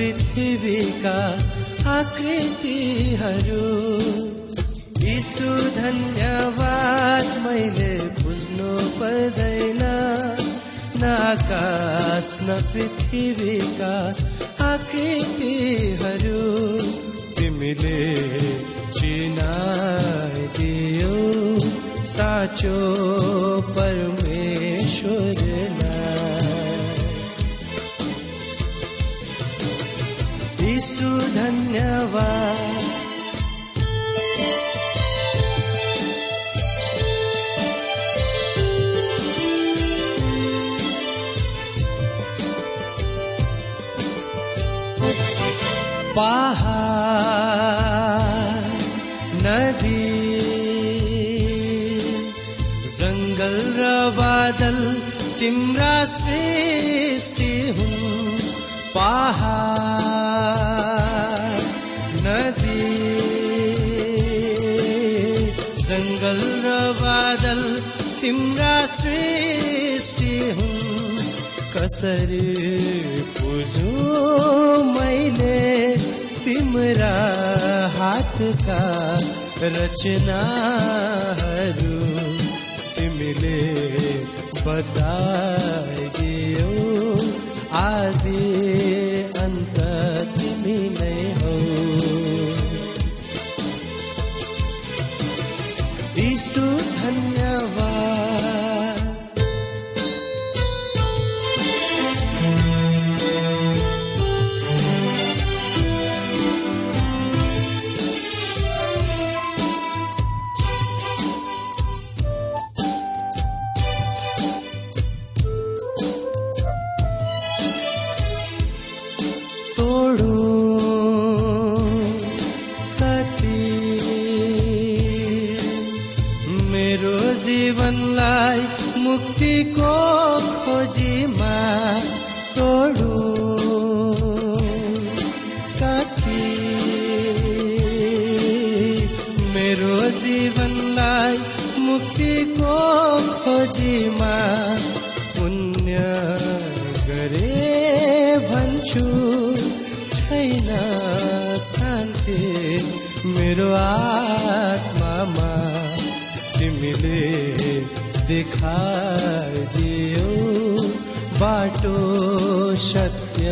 पृथ्वीका आकृतिहरू यीशु धन्यवाद मैले बुझ्नु पर्दैन न आकाश, न पृथ्वीका आकृतिहरू तिमीले चिनाइदियो साँचो परमेश्वरलाई यीशु धन्यवाद। पहाड नदी जङ्गल र तिम्रा सृष्टि हुन् पहाड कसरी बुझु मैले तिम्रा हातका रचनाहरू तिमीले बताइदियो जीवनलाई मुक्तिको खोजीमा पुण्य गरे भन्छु। छैन शान्ति मेरो आत्मामा तिमीले देखाइदियो। बाटो सत्य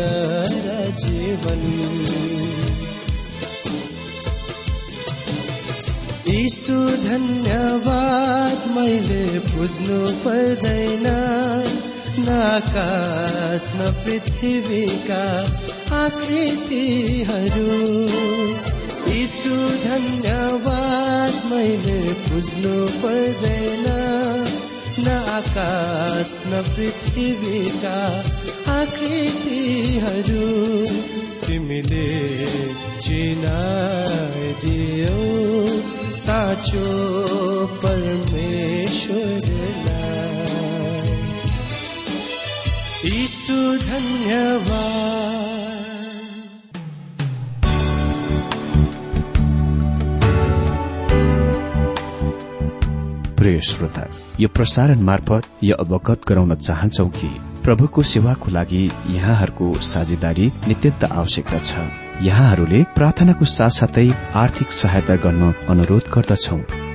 र जीवन। यीशु धन्यवाद मैले बुझ्नु पर्दैन। न आकाश न पृथ्वीका आकृतिहरू। यीशु धन्यवाद मैले बुझ्नु पर्दैन। न आकाश न पृथ्वीका आकृतिहरू। तिमीले चिनाइदियो साँचो परमेश्वरलाई यीशु धन्यवाद। प्रिय श्रोता यो प्रसारण मार्फत यो अवगत गराउन चाहन्छौ कि प्रभुको सेवाको लागि यहाँहरूको साझेदारी नित्यन्त आवश्यकता छ। यहाँहरूले प्रार्थनाको साथसाथै आर्थिक सहायता गर्न अनुरोध गर्दछौ।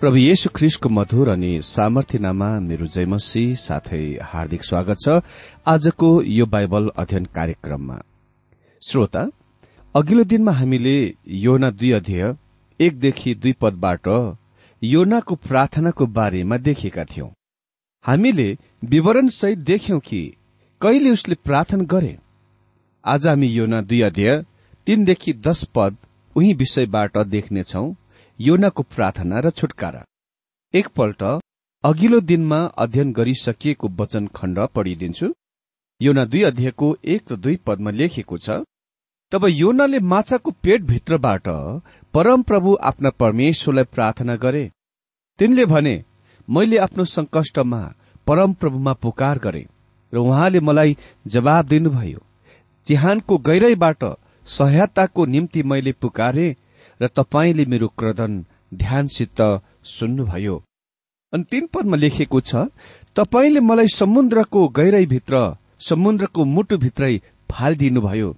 प्रभु येशु ख्रिस्टको मधुर अनि सामर्थ्यनामा मेरो जयमसी साथै हार्दिक स्वागत छ आजको यो बाइबल अध्ययन कार्यक्रममा। श्रोता अघिल्लो दिनमा हामीले योना दुई अध्यय एकदेखि दुई पदबाट योनाको प्रार्थनाको बारेमा देखेका थियौं। हामीले विवरणसहित देख्यौं कि कहिले उसले प्रार्थना गरे। आज हामी योना दुई अध्यय तीनदेखि दश पद उही विषयबाट देख्नेछौ। योनाको प्रार्थना र छुटकारा। एकपल्ट अघिल्लो दिनमा अध्ययन गरिसकिएको वचन खण्ड पढिदिन्छु। योना दुई अध्ययको एक र दुई पदमा लेखिएको छ तब योनाले माछाको पेटभित्रबाट परमप्रभु आफ्ना परमेश्वरलाई प्रार्थना गरे। तिनले भने मैले आफ्नो संकष्टमा परमप्रभुमा पुकार गरे र उहाँले मलाई जवाब दिनुभयो। चिहानको गहिराईबाट सहायताको निम्ति मैले पुकारे र तपाईँले मेरो क्रदन ध्यानसित सुन्नुभयो। अनि तीन पदमा लेखिएको छ तपाईँले मलाई समुद्रको गहिराईभित्र समुद्रको मुटुभित्रै फालिदिनुभयो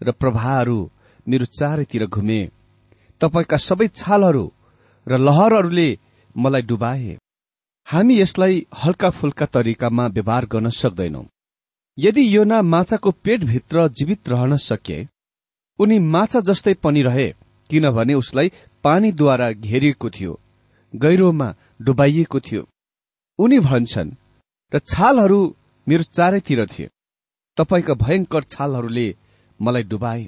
र प्रभाहरू मेरो चारैतिर घुमे। तपाईँका सबै छालहरू र लहरहरूले मलाई डुबाए। हामी यसलाई हल्का फुल्का तरिकामा व्यवहार गर्न सक्दैनौ। यदि योना माछाको पेटभित्र जीवित रहन सके उनी माछा जस्तै पनि रहे। किनभने उसलाई पानीद्वारा घेरिएको थियो गहिरोमा डुबाइएको थियो। उनी भन्छन् र छालहरू मेरो चारैतिर थिए। तपाईँका भयंकर छालहरूले मलाई डुबाए।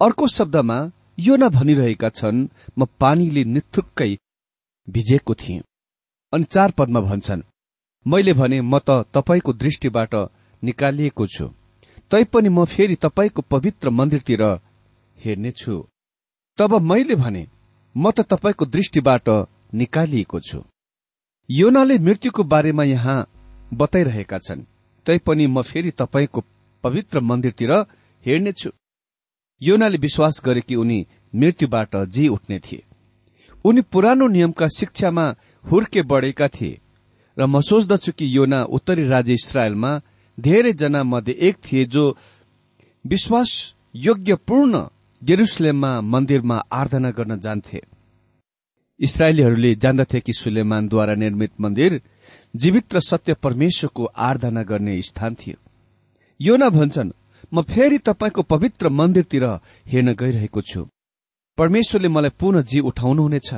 अर्को शब्दमा यो न भनिरहेका छन् म पानीले निथुक्कै भिजेको थिएँ। अनि चार पदमा भन्छन् मैले भने म त तपाईँको दृष्टिबाट निकालिएको छु। तैपनि म फेरि तपाईँको पवित्र मन्दिरतिर हेर्नेछु। तब मैले भने म त तपाईँको दृष्टिबाट निकालिएको छु। योनाले मृत्युको बारेमा यहाँ बताइरहेका छन्। तैपनि म फेरि तपाईँको पवित्र मन्दिरतिर हेर्नेछु योनाले विश्वास गरे कि उनी मृत्युबाट जी उठ्ने थिए। उनी पुरानो नियमका शिक्षामा हुर्के बढेका थिए र म सोच्दछु कि योना उत्तरी राज्य इसरायलमा धेरैजना मध्ये एक थिए जो विश्वास योग्यपूर्ण जेरुसलेममा मन्दिरमा आराधना गर्न जान्थे। इसरायलीहरूले जान्दथे कि सुलेमानद्वारा निर्मित मन्दिर जीवित र सत्य परमेश्वरको आराधना गर्ने स्थान थियो। यो न भन्छन् म फेरि तपाईँको पवित्र मन्दिरतिर हेर्न गइरहेको छु। परमेश्वरले मलाई पुनः जी उठाउनुहुनेछ।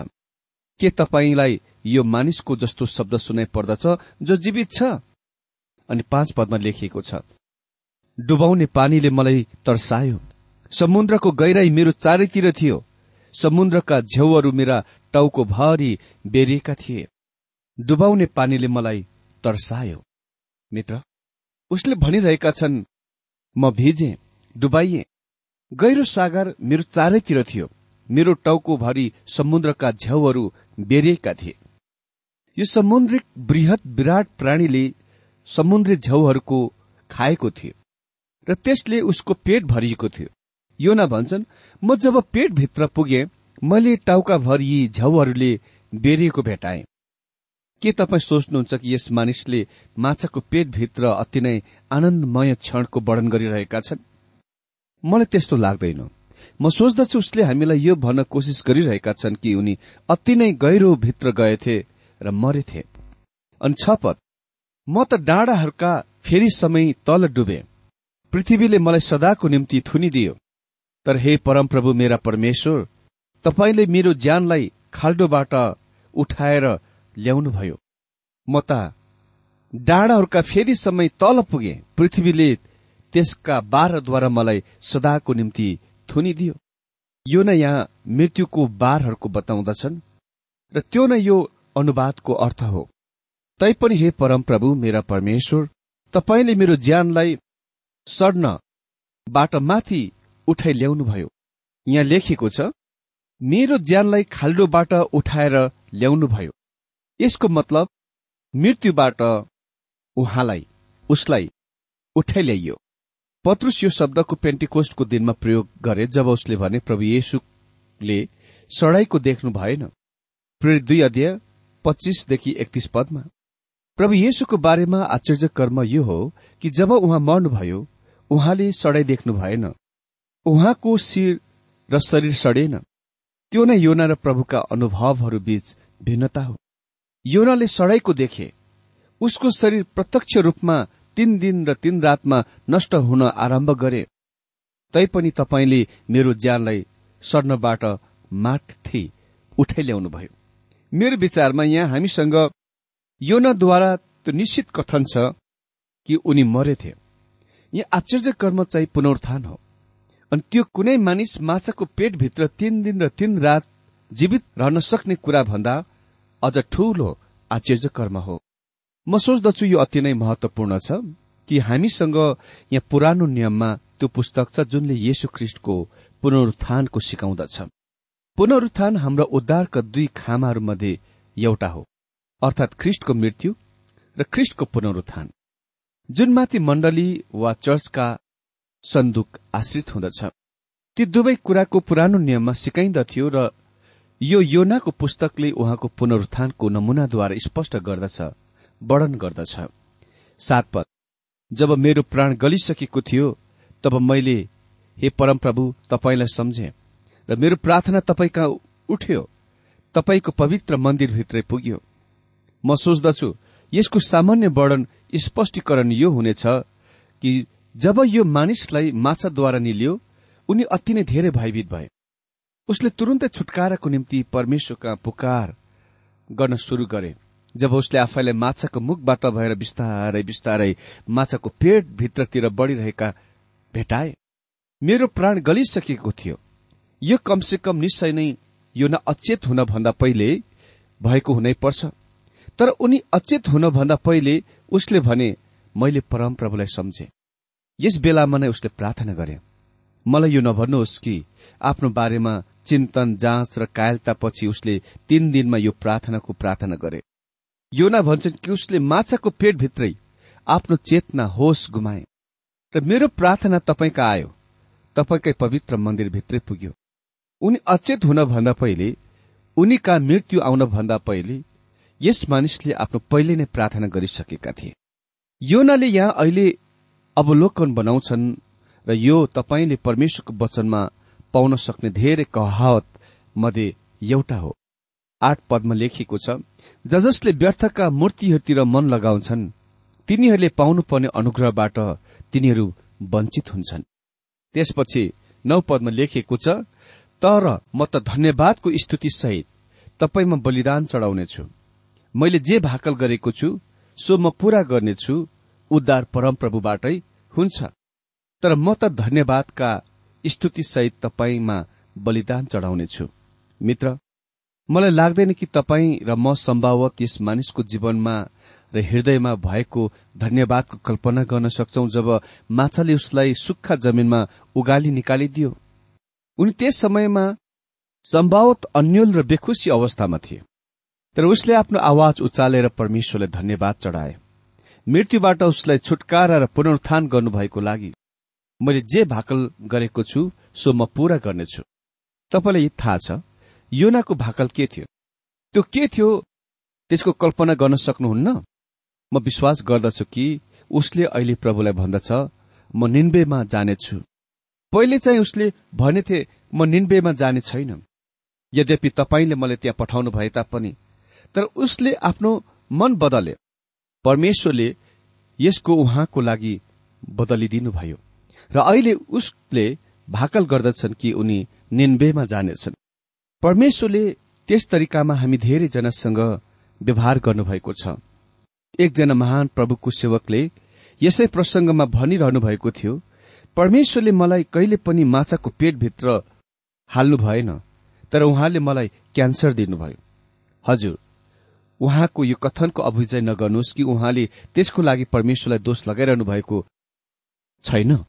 के तपाईँलाई यो मानिसको जस्तो शब्द सुनाइ पर्दछ जो जीवित छ? अनि पाँच पदमा लेखिएको छ डुबाउने पानीले मलाई तर्सायो। समुद्रको गहिराई मेरो चारैतिर थियो। समुद्रका झेउहरू मेरा टाउको भरि बेरिएका थिए। डुबाउने पानीले मलाई तर्सायो। मित्र उसले भनिरहेका छन् म भिजे डुबाइए। गहिरो सागर मेरो चारैतिर थियो। मेरो टाउको भरि समुद्रका झ्याउहरू बेरिएका थिए। यो समुद्रिक वृहत विराट प्राणीले समुद्री झ्याउहरूको खाएको थियो। र त्यसले उसको पेट भरिएको थियो। योना भन्छन् म जब पेटभित्र पुगे मैले टाउकाभर यी झ्याउहरूले बेरिएको भेटाए। के तपाईँ सोच्नुहुन्छ कि यस मानिसले माछाको पेटभित्र अति नै आनन्दमय क्षणको वर्णन गरिरहेका छन्? मलाई त्यस्तो लाग्दैन। म सोच्दछु उसले हामीलाई यो भन्न कोसिस गरिरहेका छन् कि उनी अति नै गहिरो भित्र गएथे र मरेथे। अनि छपत म त डाँडाहरूका फेरि समय तल डुबे। पृथ्वीले मलाई सदाको निम्ति थुनिदियो। तर हे परमप्रभु मेरा परमेश्वर तपाईँले मेरो ज्यानलाई खाल्डोबाट उठाएर ल्याउनुभयो। म त डाँडाहरूका फेरि समय तल पुगे। पृथ्वीले त्यसका बारद्वारा मलाई सदाको निम्ति थुनिदियो। यो नै यहाँ मृत्युको बारहरूको बताउँदछन् र त्यो नै यो अनुवादको अर्थ हो। तैपनि हे परमप्रभु मेरा परमेश्वर तपाईँले मेरो ज्यानलाई सड्न बाट माथि उठाइ ल्याउनुभयो यहाँ लेखिएको छ मेरो ज्यानलाई खाल्डोबाट उठाएर ल्याउनुभयो। यसको मतलब मृत्युबाट उहाँलाई उसलाई उठाइ ल्याइयो पत्रुस यो शब्दको पेन्टिकोस्टको दिनमा प्रयोग गरे जब उसले भने प्रभु येशुले सडाईको देख्नु भएन। प्रेरित दुई अध्याय पच्चिसदेखि एकतीस पदमा प्रभु येशुको बारेमा आश्चर्य कर्म यो हो कि जब उहाँ मर्नुभयो उहाँले सडाई देख्नु भएन। उहाँको शिर र शरीर सडेन। त्यो नै योना र प्रभुका अनुभवहरू बीच भिन्नता हो। योनाले सडाईको देखे। उसको शरीर प्रत्यक्ष रूपमा तीन दिन र तीन रातमा नष्ट हुन आरम्भ गरे। तैपनि तपाईँले मेरो ज्यानलाई सर्नबाट माथि उठाइ ल्याउनुभयो मेरो विचारमा यहाँ हामीसँग योनाद्वारा त्यो निश्चित कथन छ कि उनी मरेथे। यहाँ आश्चर्य कर्म चाहिँ पुनरुत्थान हो। अनि त्यो कुनै मानिस माछाको पेटभित्र तीन दिन र तीन रात जीवित रहन सक्ने कुरा भन्दा अझ ठूलो आश्चर्य कर्म हो। म सोच्दछु यो अति नै महत्वपूर्ण छ कि हामीसँग यहाँ पुरानो नियममा त्यो पुस्तक छ जुनले येशु ख्रिष्टको पुनरुत्थानको सिकाउँदछ। पुनरुत्थान हाम्रो उद्धारका दुई खामाहरूमध्ये एउटा हो अर्थात ख्रिष्टको मृत्यु र ख्रिष्टको पुनरुत्थान। जुनमाथि मण्डली वा चर्चका सन्दुक आश्रित हुँदछ। ती दुवै कुराको पुरानो नियममा सिकाइन्दथ्यो र यो योनाको पुस्तकले उहाँको पुनरुत्थानको नमूनाद्वारा स्पष्ट गर्दछ वर्णन गर्दछ। सात पद। जब मेरो प्राण गलिसकेको थियो तब मैले हे परमप्रभु तपाईँलाई सम्झे र मेरो प्रार्थना तपाईँ कहाँ उठ्यो? तपाईँको पवित्र मन्दिरभित्रै पुग्यो। म सोच्दछु यसको सामान्य वर्णन स्पष्टीकरण यो हुनेछ कि जब यो मानिसलाई माछाद्वारा निल्यो उनी अति नै धेरै भयभीत भए। उसले तुरन्तै छुटकाराको निम्ति परमेश्वरका पुकार गर्न शुरू गरे जब उसले आफैलाई माछाको मुखबाट भएर बिस्तारै बिस्तारै माछाको पेट भित्रतिर बढ़िरहेका भेटाए। मेरो प्राण गलिसकेको थियो। यो कमसे कम निश्चय नै यो न अचेत हुनभन्दा पहिले भएको हुनै पर्छ। तर उनी अचेत हुनभन्दा पहिले उसले भने मैले परमप्रभुलाई सम्झे। यस बेलामा नै उसले प्रार्थना गरे। मलाई यो नभन्नुहोस् कि आफ्नो बारेमा चिन्तन जाँच र कायलतापछि उसले तीन दिनमा यो प्रार्थनाको प्रार्थना गरे। योना भन्छन् कि उसले माछाको पेटभित्रै आफ्नो चेतना होस गुमाए र मेरो प्रार्थना तपाईँका आयो तपाईँकै पवित्र मन्दिरभित्रै पुग्यो। उनी अचेत हुनभन्दा पहिले उनीका मृत्यु आउनभन्दा पहिले यस मानिसले आफ्नो पहिले नै प्रार्थना गरिसकेका थिए। योनाले यहाँ अहिले अवलोकन बनाउँछन् र यो तपाईँले परमेश्वरको वचनमा पाउन सक्ने धेरै कहावत मध्ये एउटा हो। आठ पदमा लेखिएको छ ज जसले व्यर्थका मूर्तिहरूतिर मन लगाउँछन् तिनीहरूले पाउनुपर्ने अनुग्रहबाट तिनीहरू वञ्चित हुन्छन्। त्यसपछि नौ पदमा लेखिएको छ तर म त धन्यवादको स्तुति सहित तपाईँमा बलिदान चढाउनेछु। मैले जे भाकल गरेको छु सो म पूरा गर्नेछु उद्धार परमप्रभुबाटै हुन्छ। तर म त धन्यवादका स्तुति सहित तपाईँमा बलिदान चढाउनेछु। मित्र मलाई लाग्दैन कि तपाईँ र म सम्भावत यस मानिसको जीवनमा र हृदयमा भएको धन्यवादको कल्पना गर्न सक्छौ जब माछाले उसलाई सुक्खा जमिनमा उगाली निकालिदियो। उनी त्यस समयमा सम्भावत अन्यल र बेखुसी अवस्थामा थिए। तर उसले आफ्नो आवाज उचालेर परमेश्वरलाई धन्यवाद चढाए। मृत्युबाट उसलाई छुटकारा र पुनरुत्थान गर्नुभएको लागि मैले जे भाकल गरेको छु सो म पूरा गर्नेछु। तपाईँलाई थाहा छ योनाको भाकल के थियो? त्यो के थियो? त्यसको कल्पना गर्न सक्नुहुन्न? म विश्वास गर्दछु कि उसले अहिले प्रभुलाई भन्दछ म निन्बेमा जानेछु। पहिले चाहिँ उसले भनेथे म निन्बेमा जाने छैन। यद्यपि तपाईँले मलाई त्यहाँ पठाउनु भए तापनि तर उसले आफ्नो मन बदले। परमेश्वरले यसको उहाँको लागि बदलिदिनुभयो। र अहिले उसले भाकल गर्दछन् कि उनी निन्बेमा जानेछन्। परमेश्वरले त्यस तरिकामा हामी धेरैजनासँग व्यवहार गर्नुभएको छ। एकजना महान प्रभुको सेवकले यसै प्रसंगमा भनिरहनु भएको थियो परमेश्वरले मलाई कहिले पनि माछाको पेटभित्र हाल्नु भएन तर उहाँले मलाई क्यान्सर दिनुभयो हजुर उहाँको यो कथनको अभिजय नगर्नुहोस् कि उहाँले त्यसको लागि परमेश्वरलाई दोष लगाइरहनु भएको छैन।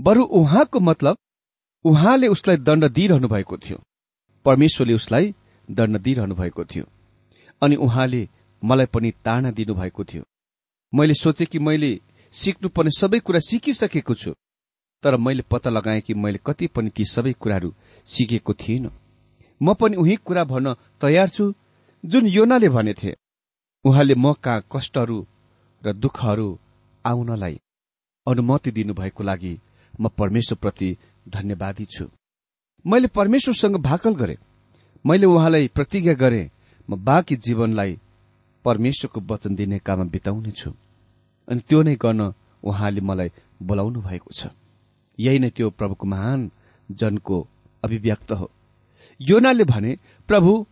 बरु उहाँको मतलब उहाँले उसलाई दण्ड दिइरहनु भएको थियो। परमेश्वरले उसलाई दण्ड दिइरहनु भएको थियो। अनि उहाँले मलाई पनि ताडना दिनुभएको थियो। मैले सोचे कि मैले सिक्नुपर्ने सबै कुरा सिकिसकेको छु तर मैले पत्ता लगाएँ कि मैले कति पनि ती सबै कुराहरू सिकेको थिएन म पनि उही कुरा भन्न तयार छु जुन योनाले भनेथे उहाँले म कहाँ कष्टहरू र दुःखहरू आउनलाई अनुमति दिनुभएको लागि म परमेश्वरप्रति धन्यवादी छु। मैले परमेश्वरसँग भाकल गरे। मैले उहाँलाई प्रतिज्ञा गरे म बाँकी जीवनलाई परमेश्वरको वचन दिने काममा बिताउनेछु अनि त्यो नै गर्न उहाँले मलाई बोलाउनु भएको छ। यही नै त्यो प्रभुको महान जनको अभिव्यक्त हो। योनाले भने प्रभु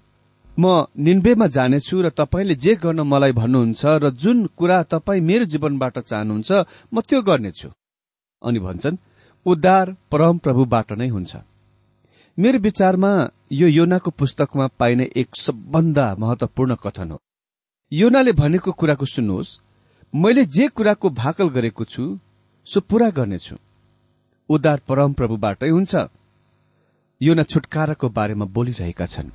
म निन्वेमा जानेछु र तपाईँले जे गर्न मलाई भन्नुहुन्छ र जुन कुरा तपाईँ मेरो जीवनबाट चाहनुहुन्छ म त्यो गर्नेछु। अनि भन्छन् उद्धार परम प्रभुबाट नै हुन्छ। मेरो विचारमा यो योनाको पुस्तकमा पाइने एक सबभन्दा महत्वपूर्ण कथन हो। योनाले भनेको कुराको सुन्नुहोस् मैले जे कुराको भाकल गरेको छु सो पूरा गर्नेछु। उद्धार परम प्रभुबाटै हुन्छ। योना छुटकाराको बारेमा बोलिरहेका छन्।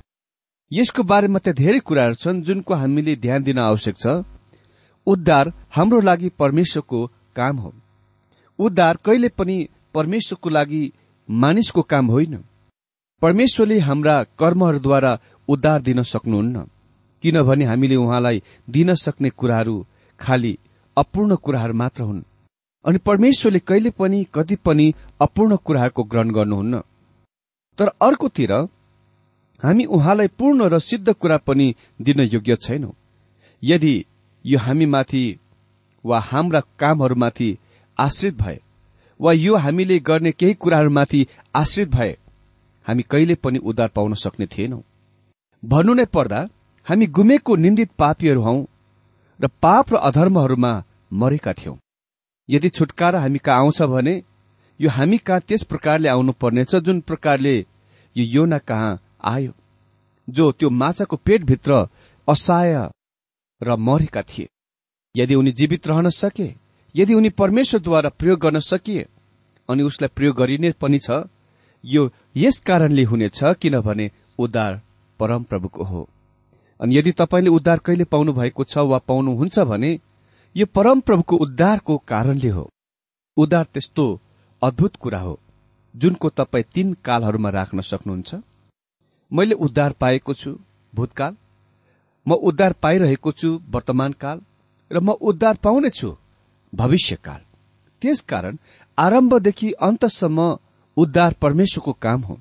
यसको बारेमा त्यहाँ धेरै कुराहरू छन् जुनको हामीले ध्यान दिन आवश्यक छ। उद्धार हाम्रो लागि परमेश्वरको काम हो। उद्धार कहिले पनि परमेश्वरको लागि मानिसको काम होइन। परमेश्वरले हाम्रा कर्महरूद्वारा उद्धार दिन सक्नुहुन्न। किनभने हामीले उहाँलाई दिन सक्ने कुराहरू खालि अपूर्ण कुराहरू मात्र हुन्। अनि परमेश्वरले कहिले पनि कति पनि अपूर्ण कुराहरूको ग्रहण गर्नुहुन्न। तर अर्कोतिर हामी उहाँलाई पूर्ण र सिद्ध कुरा पनि दिन योग्य छैनौं। यदि यो हामीमाथि वा हाम्रा कामहरूमाथि आश्रित भए वा यो हामीले गर्ने केही कुराहरूमाथि आश्रित भए हामी कहिले पनि उद्धार पाउन सक्ने थिएनौं। भन्नु नै पर्दा हामी गुमेको निन्दित पापीहरू हौ र पाप र अधर्महरूमा मरेका थियौं। यदि छुटकारा हामी कहाँ आउँछ भने यो हामी कहाँ त्यस प्रकारले आउनु पर्नेछ जुन प्रकारले यो योना कहाँ आयो जो त्यो माछाको पेटभित्र असहाय र मरेका थिए। यदि उनी जीवित रहन सके यदि उनी परमेश्वरद्वारा प्रयोग गर्न सकिए अनि उसलाई प्रयोग गरिने पनि छ यो यस कारणले हुनेछ किनभने उद्धार परमप्रभुको हो। अनि यदि तपाईँले उद्धार कहिले पाउनु भएको छ वा पाउनुहुन्छ भने यो परमप्रभुको उद्धारको कारणले हो। उद्धार त्यस्तो अद्भुत कुरा हो जुनको तपाईँ तीन कालहरूमा राख्न सक्नुहुन्छ। मैले उद्धार पाएको छु भूतकाल। म उद्धार पाइरहेको छु वर्तमान काल र म उद्धार पाउनेछु भविष्यकाल। त्यसकारण आरम्भदेखि अन्तसम्म उद्धार परमेश्वरको काम हो।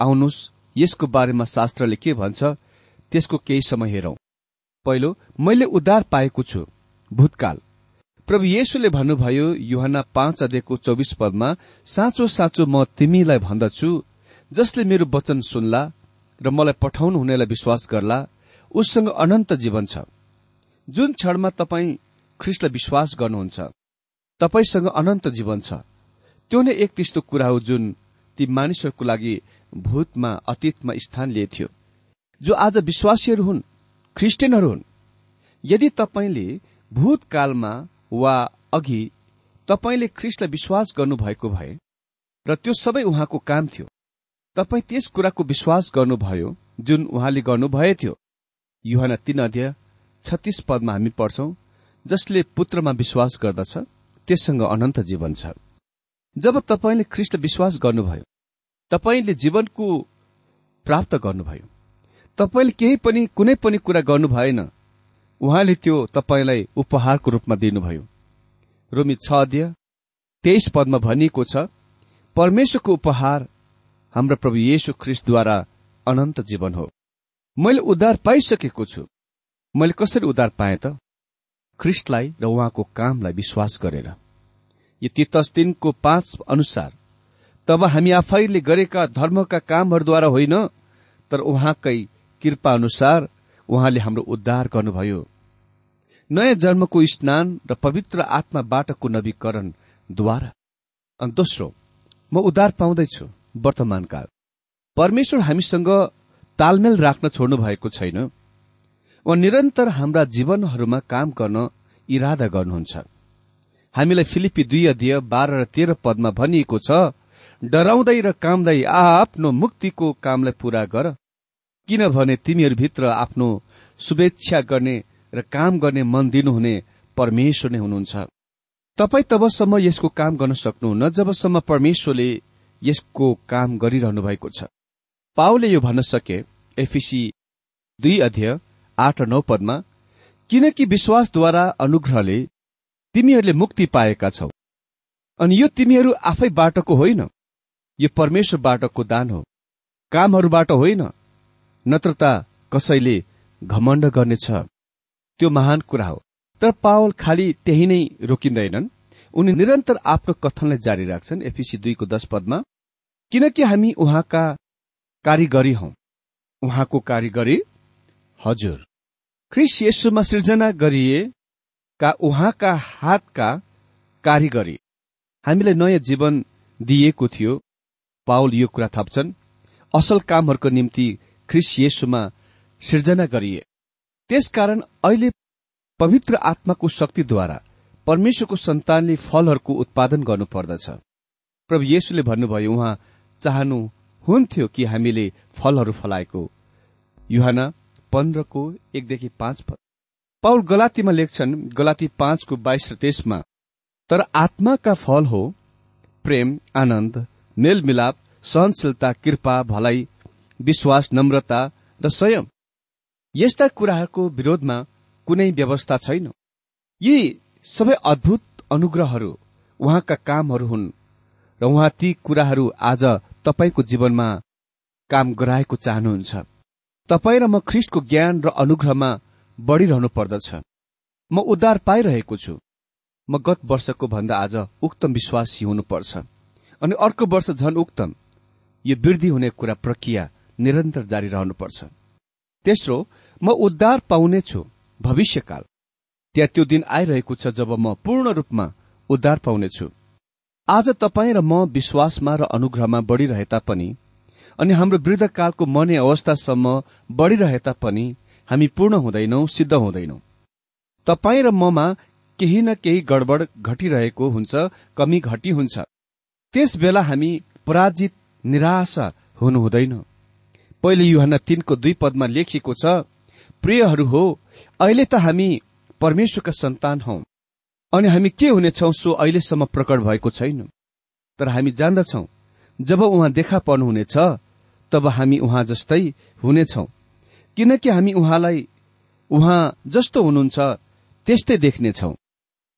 आउनुहोस् यसको बारेमा शास्त्रले के भन्छ त्यसको केही समय हेरौं। पहिलो मैले उद्धार पाएको छु भूतकाल। प्रभु येशुले भन्नुभयो युहना पाँच अध्ययको चौबिस पदमा साँचो साँचो म तिमीलाई भन्दछु जसले मेरो वचन सुन्ला र मलाई पठाउनु हुनेलाई विश्वास गर्ला उससँग अनन्त जीवन छ। जुन क्षणमा तपाईँ ख्रिस्टलाई विश्वास गर्नुहुन्छ तपाईँसँग अनन्त जीवन छ। त्यो नै एक त्यस्तो कुरा हो जुन ती मानिसहरूको लागि भूतमा अतीतमा स्थान लिएथ्यो। जो आज विश्वासीहरू हुन् ख्रिस्टियनहरू हुन्। यदि तपाईँले भूतकालमा वा अघि तपाईँले ख्रिस्टलाई विश्वास गर्नुभएको भए र त्यो सबै उहाँको काम थियो तपाईँ त्यस कुराको विश्वास गर्नुभयो जुन उहाँले गर्नुभएथ्यो युहान तीन अध्यय छत्तीस पदमा हामी पढ्छौं जसले पुत्रमा विश्वास गर्दछ त्यससँग अनन्त जीवन छ। जब तपाईँले ख्रिस्ट विश्वास गर्नुभयो तपाईँले जीवनको प्राप्त गर्नुभयो तपाईँले केही पनि कुनै पनि कुरा गर्नु भएन उहाँले त्यो तपाईँलाई उपहारको रूपमा दिनुभयो। रोमी छ अध्यय तेइस पदमा भनिएको छ परमेश्वरको उपहार हाम्रो प्रभु येशु ख्रिस्टद्वारा अनन्त जीवन हो। मैले उद्धार पाइसकेको छु। मैले कसरी उद्धार पाएँ त? ख्रिस्टलाई र उहाँको कामलाई विश्वास गरेर। यो तितस दिनको पाँच अनुसार तब हामी आफैले गरेका धर्मका कामहरूद्वारा होइन तर उहाँकै कृपा अनुसार उहाँले हाम्रो उद्धार गर्नुभयो। नयाँ जन्मको स्नान र पवित्र आत्माबाटको नवीकरणद्वारा अनि दोस्रो म उद्धार पाउँदैछु। वर्तमान काल परमेश्वर हामीसँग तालमेल राख्न छोड्नु भएको छैन उहाँ निरन्तर हाम्रा जीवनहरूमा काम गर्न इरादा गर्नुहुन्छ। हामीलाई फिलिपी दुई अध्यय बाह्र र तेह्र पदमा भनिएको छ डराउँदै र कामदै आफ्नो मुक्तिको कामलाई पूरा गर किनभने तिमीहरूभित्र आफ्नो शुभेच्छा गर्ने र काम गर्ने मन दिनुहुने परमेश्वर नै हुनुहुन्छ। तपाई तबसम्म यसको काम गर्न सक्नुहुन्न जबसम्म परमेश्वरले यसको काम गरिरहनु भएको छ। पाओले यो भन्न सके एफिसी दुई अध्यय आठ र नौ पदमा किनकि विश्वासद्वारा अनुग्रहले तिमीहरूले मुक्ति पाएका छौ। अनि यो तिमीहरू आफैबाटको होइन। यो परमेश्वरबाटको दान हो। कामहरूबाट होइन। नत्रता कसैले घमण्ड गर्नेछ। त्यो महान कुरा हो। तर पावल खालि त्यही नै रोकिँदैनन्। उनी निरन्तर आफ्नो कथनलाई जारी राख्छन् एफिसी दुईको दश पदमा। किनकि हामी उहाँका कारिगरी हौ। उहाँको कारिगरी हजुर। ख्रिस येशुमा सृजना गरिएका उहाँका हातका कारिगरी। हामीलाई नयाँ जीवन दिइएको थियो। पाउल यो कुरा थप्छन् असल कामहरूको निम्ति ख्रिस येशुमा सिर्जना गरिए। त्यसकारण अहिले पवित्र आत्माको शक्तिद्वारा परमेश्वरको सन्तानले फलहरूको उत्पादन गर्नुपर्दछ। प्रभु येशुले भन्नुभयो उहाँ चाहनु हुन्थ्यो कि हामीले फलहरू फलाएको? युहान पन्ध्रको एकदेखि पाँच पद पाउल गलातीमा लेख्छन् गलाती पाँचको बाइस र तेइसमा तर आत्माका फल हो प्रेम आनन्द मेलमिलाप सहनशीलता कृपा भलाइ विश्वास नम्रता र संयम। यस्ता कुराहरूको विरोधमा कुनै व्यवस्था छैन। यी सबै अद्भुत अनुग्रहहरू उहाँका कामहरू हुन् र उहाँ ती कुराहरू आज तपाईँको जीवनमा काम गराएको चाहनुहुन्छ। तपाईँ र म ख्रिस्टको ज्ञान र अनुग्रहमा बढ़िरहनु पर्दछ। म उद्धार पाइरहेको छु। म गत वर्षको भन्दा आज उक्तम विश्वासी हुनुपर्छ। अनि अर्को वर्ष झन उक्तम। यो वृद्धि हुने कुरा प्रक्रिया निरन्तर जारी रहनुपर्छ। तेस्रो म उद्धार पाउनेछु भविष्यकाल। त्यहाँ त्यो दिन आइरहेको छ जब म पूर्ण रूपमा उद्धार पाउनेछु। आज तपाईँ र म विश्वासमा र अनुग्रहमा बढ़िरहे तापनि अनि हाम्रो वृद्धकालको मर्ने अवस्थासम्म बढ़िरहे तापनि हामी पूर्ण हुँदैनौ सिद्ध हुँदैनौ। तपाईँ र ममा केही न केही गडबड घटिरहेको हुन्छ कमी घटी हुन्छ। त्यस बेला हामी पराजित निराशा हुनु हुँदैन। पहिले युहना तीनको दुई पदमा लेखिएको छ प्रियहरू हो अहिले त हामी परमेश्वरका सन्तान हौ। अनि हामी के हुनेछौ सो अहिलेसम्म प्रकट भएको छैन। तर हामी जान्दछौ जब उहाँ देखा पर्नुहुनेछ तब हामी उहाँ जस्तै हुनेछौ। किनकि हामी उहाँलाई उहाँ जस्तो हुनुहुन्छ त्यस्तै देख्नेछौ।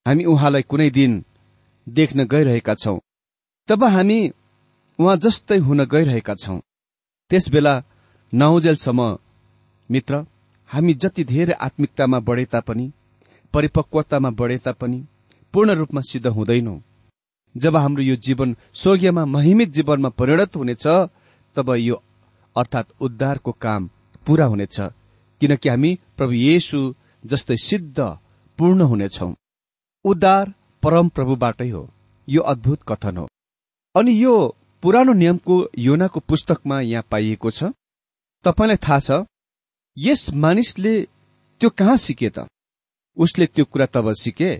हामी उहाँलाई कुनै दिन देख्न गइरहेका छौं। तब हामी उहाँ जस्तै हुन गइरहेका छौं। त्यसबेला नहुजेलसम्म मित्र हामी जति धेरै आत्मिकतामा बढे तापनि परिपक्वतामा बढे तापनि पूर्ण रूपमा सिद्ध हुँदैनौ। जब हाम्रो यो जीवन स्वर्गीयमा महिमित जीवनमा परिणत हुनेछ तब यो अर्थात उद्धारको काम पूरा हुनेछ किनकि हामी प्रभु येशु जस्तै सिद्ध पूर्ण हुनेछौ। उद्धार परम प्रभुबाटै हो। यो अद्भुत कथन हो। अनि यो पुरानो नियमको योनाको पुस्तकमा यहाँ पाइएको छ। तपाईँलाई थाहा छ यस मानिसले त्यो कहाँ सिके त? उसले त्यो कुरा तब सिके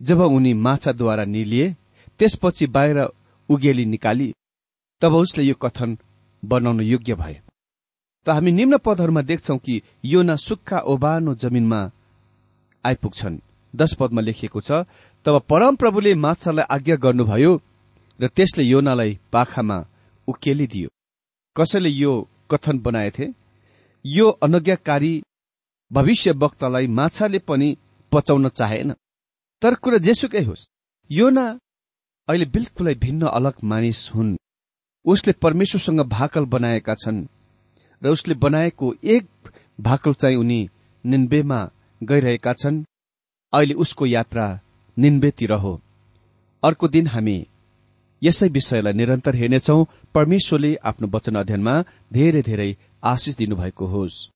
जब उनी माछाद्वारा निलिए त्यसपछि बाहिर उगेली निकाली तब उसले यो कथन बनाउन योग्य भए। त हामी निम्न पदहरूमा देख्छौ कि यो न सुक्खा ओबानो जमिनमा आइपुग्छन्। दश पदमा लेखिएको छ तब परमप्रभुले माछालाई आज्ञा गर्नुभयो र त्यसले योनालाई पाखामा उकेलिदियो कसैले यो कथन बनाएथे? यो अनज्ञाकारी भविष्य वक्तालाई माछाले पनि पचाउन चाहेन। तर कुरा जेसुकै होस् यो न अहिले बिल्कुलै भिन्न अलग मानिस हुन्। उसले परमेश्वरसँग भाकल बनाएका छन् र उसले बनाएको एक भाकल चाहिँ उनी निन्बेमा गइरहेका छन्। अहिले उसको यात्रा निन्बेतिर हो। अर्को दिन हामी यसै विषयलाई निरन्तर हेर्नेछौ। परमेश्वरले आफ्नो वचन अध्ययनमा धेरै धेरै आशिष दिनुभएको होस्।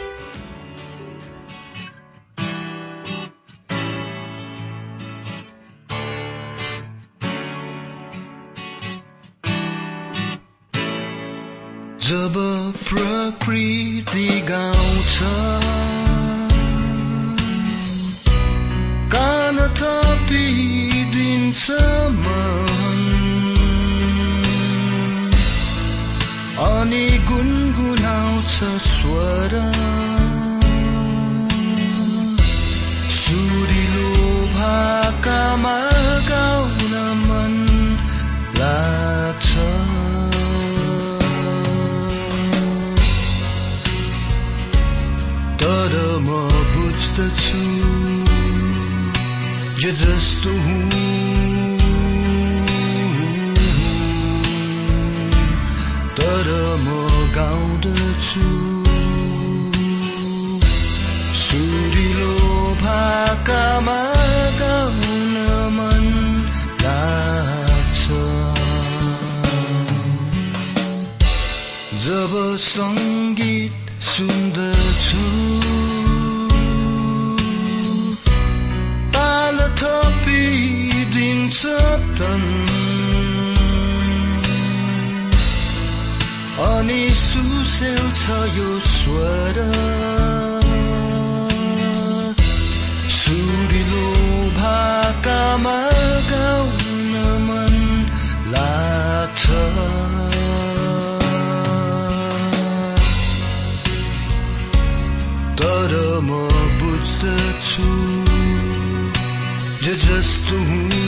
प्रकृति गाउँछ। बुझ्दछु जे जस्तो हुँ तर म गाउँदछु। सुरिलो भाकामा गाउन मन जब सङ्गीत सुन्दछु सुसेल छ यो स्वर सुरिलो भाकामा गाउन मन लाग्छ। तर म बुझ्दछु जे जस्तो हुँ